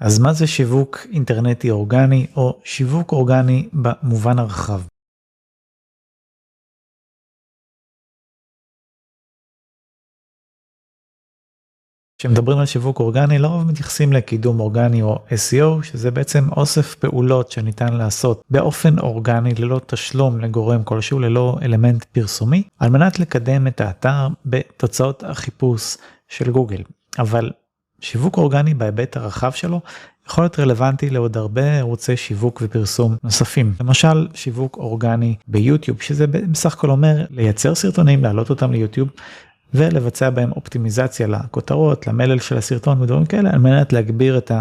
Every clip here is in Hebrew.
אז מה זה שיווק אינטרנטי אורגני או שיווק אורגני במובן הרחב? כשמדברים על שיווק אורגני לרוב מתייחסים לקידום אורגני או SEO שזה בעצם אוסף פעולות שניתן לעשות באופן אורגני ללא תשלום לגורם כלשהו ללא אלמנט פרסומי על מנת לקדם את האתר בתוצאות החיפוש של גוגל אבל שיווק אורגני בהיבט הרחב שלו יכול להיות רלוונטי לעוד הרבה ערוצי שיווק ופרסום נוספים למשל שיווק אורגני ביוטיוב שזה בסך הכל אומר לייצר סרטונים להעלות אותם ליוטיוב ולבצע בהם אופטימיזציה לכותרות למלל של הסרטון ודברים כאלה על מנת להגביר את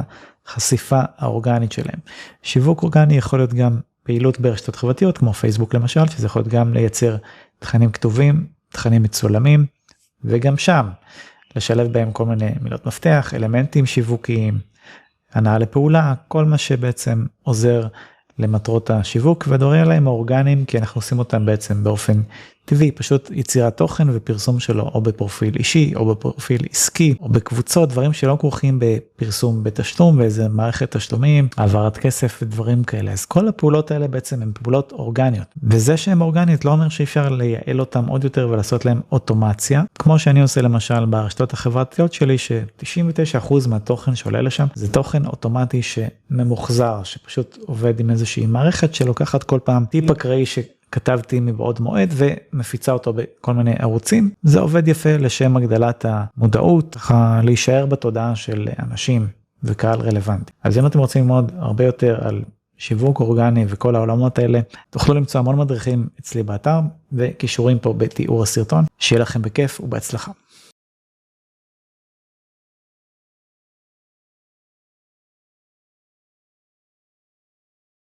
החשיפה האורגנית שלהם. שיווק אורגני יכול להיות גם פעילות ברשתות חברתיות כמו פייסבוק למשל שזה יכול להיות גם לייצר תכנים כתובים תכנים מצולמים וגם שם לשלב בהם כל מיני מילות מפתח אלמנטים שיווקיים הנעה לפעולה כל מה שבעצם עוזר למטרות השיווק והדברים האלה הם אורגניים כי אנחנו עושים אותם בעצם באופן טבעי פשוט יצירת תוכן ופרסום שלו או בפרופיל אישי או בפרופיל עסקי או בקבוצות דברים שלא כרוכים בפרסום בתשלום ואיזה מערכת תשלומים העברת כסף ודברים כאלה אז כל הפעולות האלה בעצם הן פעולות אורגניות וזה שהן אורגניות לא אומר שאי אפשר לייעל אותם עוד יותר ולעשות להם אוטומציה כמו שאני עושה למשל ברשתות החברתיות שלי ש99% מהתוכן שעולה לשם זה תוכן אוטומטי שממוחזר שפשוט עובד עם איזושהי מערכת שלוקחת כל פעם טיפ אקראי. כתבתי מבעוד מועד ומפיצה אותו בכל מיני ערוצים. זה עובד יפה לשם הגדלת המודעות ככה להישאר בתודעה של אנשים וקהל רלוונטי. אז אם אתם רוצים ללמוד הרבה יותר על שיווק אורגני וכל העולמות האלה תוכלו למצוא המון מדריכים אצלי באתר וקישורים פה בתיאור הסרטון. שיהיה לכם בכיף ובהצלחה.